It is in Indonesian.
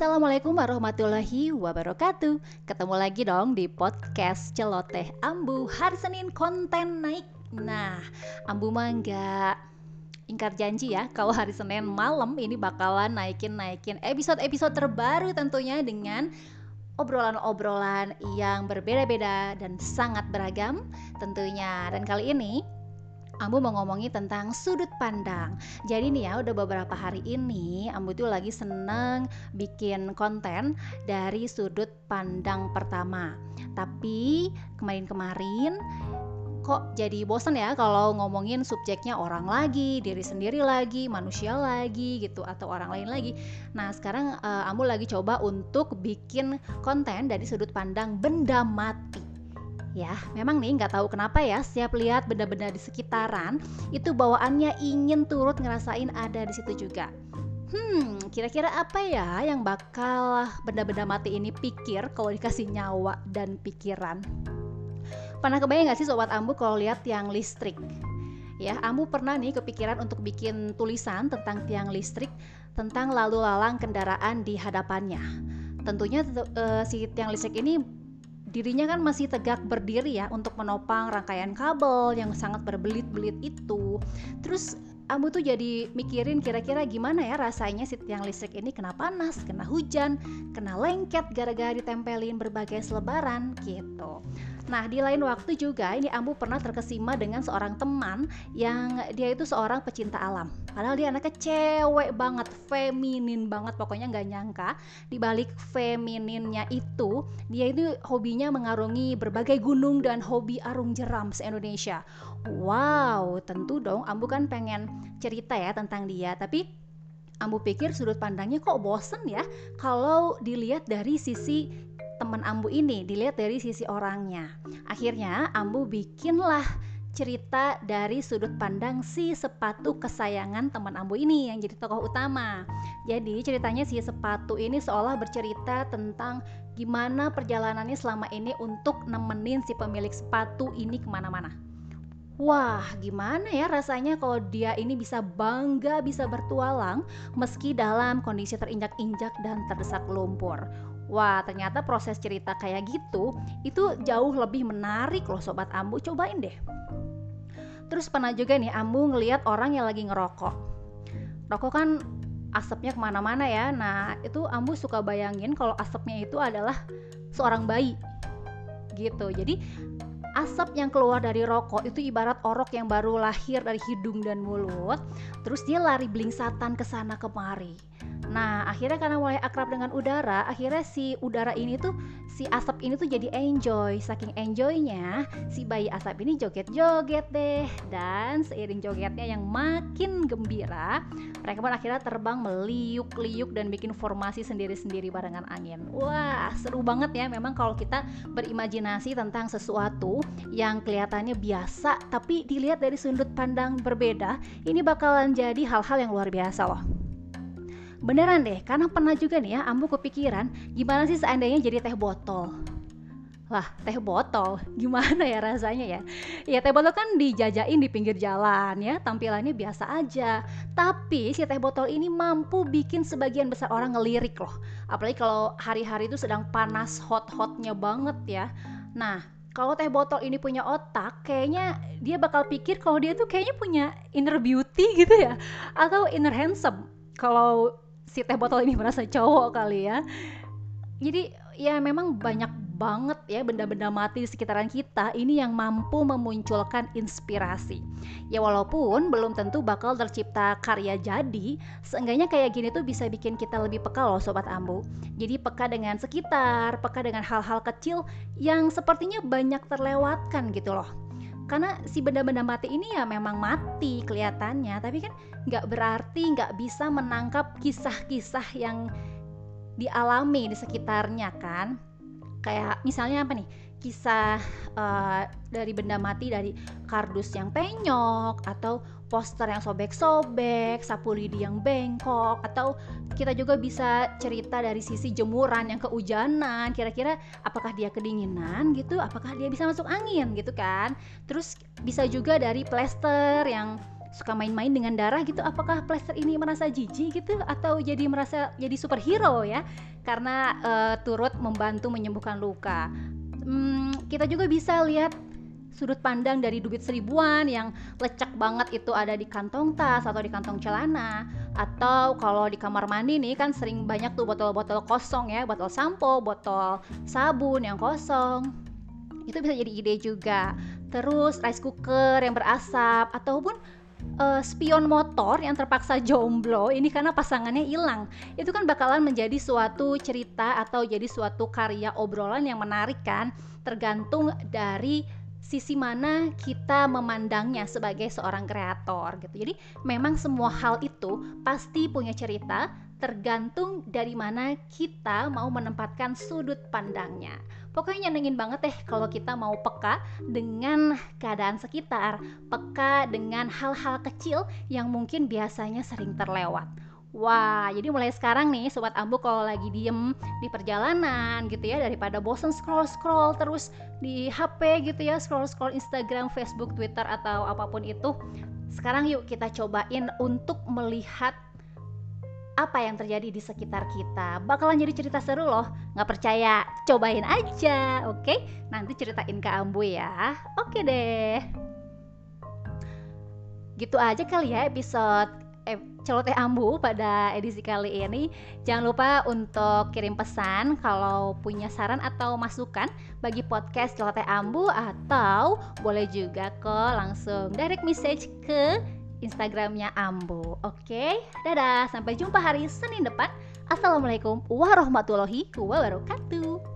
Assalamualaikum warahmatullahi wabarakatuh. Ketemu lagi dong di podcast Celoteh Ambu Hari Senin konten naik. Nah, Ambu mah ingkar janji ya Kalau hari Senin malam ini bakalan naikin-naikin episode-episode terbaru tentunya dengan obrolan-obrolan yang berbeda-beda dan sangat beragam tentunya. Dan kali ini Ambu mau ngomongin tentang sudut pandang. Jadi nih ya, udah beberapa hari ini Ambu tuh lagi seneng bikin konten dari sudut pandang pertama. Tapi kemarin-kemarin kok jadi bosan ya kalau ngomongin subjeknya orang lagi, diri sendiri lagi, manusia lagi gitu atau orang lain lagi. Nah, sekarang uh, Ambu lagi coba untuk bikin konten dari sudut pandang benda mati Ya, memang nih nggak tahu kenapa ya, setiap lihat benda-benda di sekitaran, itu bawaannya ingin turut ngerasain ada di situ juga. Hmm, kira-kira apa ya yang bakal benda-benda mati ini pikir kalau dikasih nyawa dan pikiran? Pernah kebayang gak sih sobat Ambu kalau lihat tiang listrik? Ya, Ambu pernah nih kepikiran untuk bikin tulisan tentang tiang listrik, tentang lalu lalang kendaraan di hadapannya. Tentunya uh, si tiang listrik ini dirinya kan masih tegak berdiri ya untuk menopang rangkaian kabel yang sangat berbelit-belit itu. Terus Ambu tuh jadi mikirin kira-kira gimana ya rasanya si tiang listrik ini kena panas, kena hujan, kena lengket gara-gara ditempelin berbagai selebaran gitu. Nah, di lain waktu juga ini Ambu pernah terkesima dengan seorang teman yang dia itu seorang pecinta alam. Padahal dia anaknya cewek banget, feminin banget, pokoknya nggak nyangka di balik femininnya itu dia itu hobinya mengarungi berbagai gunung dan hobi arung jeram se-Indonesia. Wow, tentu dong Ambu kan pengen cerita ya tentang dia, tapi Ambu pikir sudut pandangnya kok bosen ya kalau dilihat dari sisi teman Ambu ini dilihat dari sisi orangnya. Akhirnya Ambu bikinlah cerita dari sudut pandang si sepatu kesayangan teman Ambu ini yang jadi tokoh utama. Jadi ceritanya si sepatu ini seolah bercerita tentang gimana perjalanannya selama ini untuk nemenin si pemilik sepatu ini ke mana-mana. Wah, gimana ya rasanya kalau dia ini bisa bangga bisa bertualang meski dalam kondisi terinjak-injak dan terdesak lumpur. Wah, ternyata proses cerita kayak gitu itu jauh lebih menarik loh sobat Ambu. Cobain deh. Terus pernah juga nih Ambu ngeliat orang yang lagi ngerokok. Rokok kan asapnya ke mana-mana ya. Nah itu Ambu suka bayangin kalau asapnya itu adalah seorang bayi gitu. Jadi asap yang keluar dari rokok itu ibarat orok yang baru lahir dari hidung dan mulut. Terus dia lari belingsatan ke sana kemari Nah, akhirnya karena mulai akrab dengan udara, akhirnya si udara ini tuh si asap ini tuh jadi enjoy. Saking enjoynya, si bayi asap ini joget-joget deh. Dan seiring jogetnya yang makin gembira, mereka pun akhirnya terbang meliuk-liuk dan bikin formasi sendiri-sendiri barengan angin. Wah, seru banget ya memang kalau kita berimajinasi tentang sesuatu yang kelihatannya biasa tapi dilihat dari sudut pandang berbeda, ini bakalan jadi hal-hal yang luar biasa loh. Beneran deh, karena pernah juga nih ya, Ambu kepikiran gimana sih seandainya jadi teh botol. Lah, teh botol, gimana ya rasanya ya? Ya teh botol kan dijajain di pinggir jalan ya, tampilannya biasa aja. Tapi si teh botol ini mampu bikin sebagian besar orang ngelirik loh. Apalagi kalau hari-hari itu sedang panas hot-hotnya banget ya. Nah, kalau teh botol ini punya otak, kayaknya dia bakal pikir kalau dia tuh kayaknya punya inner beauty gitu ya, atau inner handsome. Kalau si teh botol ini merasa cowok kali ya jadi ya memang banyak banget ya benda-benda mati di sekitaran kita ini yang mampu memunculkan inspirasi. Ya walaupun belum tentu bakal tercipta karya jadi, seenggaknya kayak gini tuh bisa bikin kita lebih peka loh sobat Ambu. Jadi peka dengan sekitar, peka dengan hal-hal kecil yang sepertinya banyak terlewatkan gitu loh karena si benda-benda mati ini ya memang mati kelihatannya tapi kan nggak berarti nggak bisa menangkap kisah-kisah yang dialami di sekitarnya kan. Kayak misalnya apa nih kisah uh, dari benda mati dari kardus yang penyok atau poster yang sobek-sobek, sapu lidi yang bengkok atau kita juga bisa cerita dari sisi jemuran yang kehujanan, kira-kira apakah dia kedinginan gitu, apakah dia bisa masuk angin gitu kan. Terus bisa juga dari plester yang suka main-main dengan darah gitu. Apakah plester ini merasa jijik gitu? Atau jadi merasa jadi superhero ya? Karena uh, turut membantu menyembuhkan luka hmm, kita juga bisa lihat sudut pandang dari dubit seribuan yang lecek banget itu ada di kantong tas atau di kantong celana. Atau kalau di kamar mandi nih kan sering banyak tuh botol-botol kosong ya botol sampo botol sabun yang kosong. Itu bisa jadi ide juga. Terus rice cooker yang berasap ataupun uh, spion motor yang terpaksa jomblo ini karena pasangannya hilang itu kan bakalan menjadi suatu cerita atau jadi suatu karya obrolan yang menarik kan tergantung dari sisi mana kita memandangnya sebagai seorang kreator gitu. Jadi memang semua hal itu pasti punya cerita tergantung dari mana kita mau menempatkan sudut pandangnya. Pokoknya nyenengin banget deh kalau kita mau peka dengan keadaan sekitar, peka dengan hal-hal kecil yang mungkin biasanya sering terlewat. Wah, jadi mulai sekarang nih Sobat Ambu kalau lagi diem di perjalanan gitu ya Daripada bosen scroll-scroll terus di HP gitu ya Scroll-scroll Instagram, Facebook, Twitter atau apa pun itu Sekarang yuk kita cobain untuk melihat apa yang terjadi di sekitar kita. Bakalan jadi cerita seru loh. Nggak percaya, cobain aja Oke, nanti ceritain ke Ambu ya. Oke deh. Gitu aja kali ya episode eh, celoteh ambu pada edisi kali ini. Jangan lupa untuk kirim pesan kalau punya saran atau masukan bagi podcast celoteh ambu atau boleh juga ke langsung direct message ke Instagramnya Ambu. Oke, dadah. Sampai jumpa hari Senin depan. Assalamualaikum warahmatullahi wabarakatuh.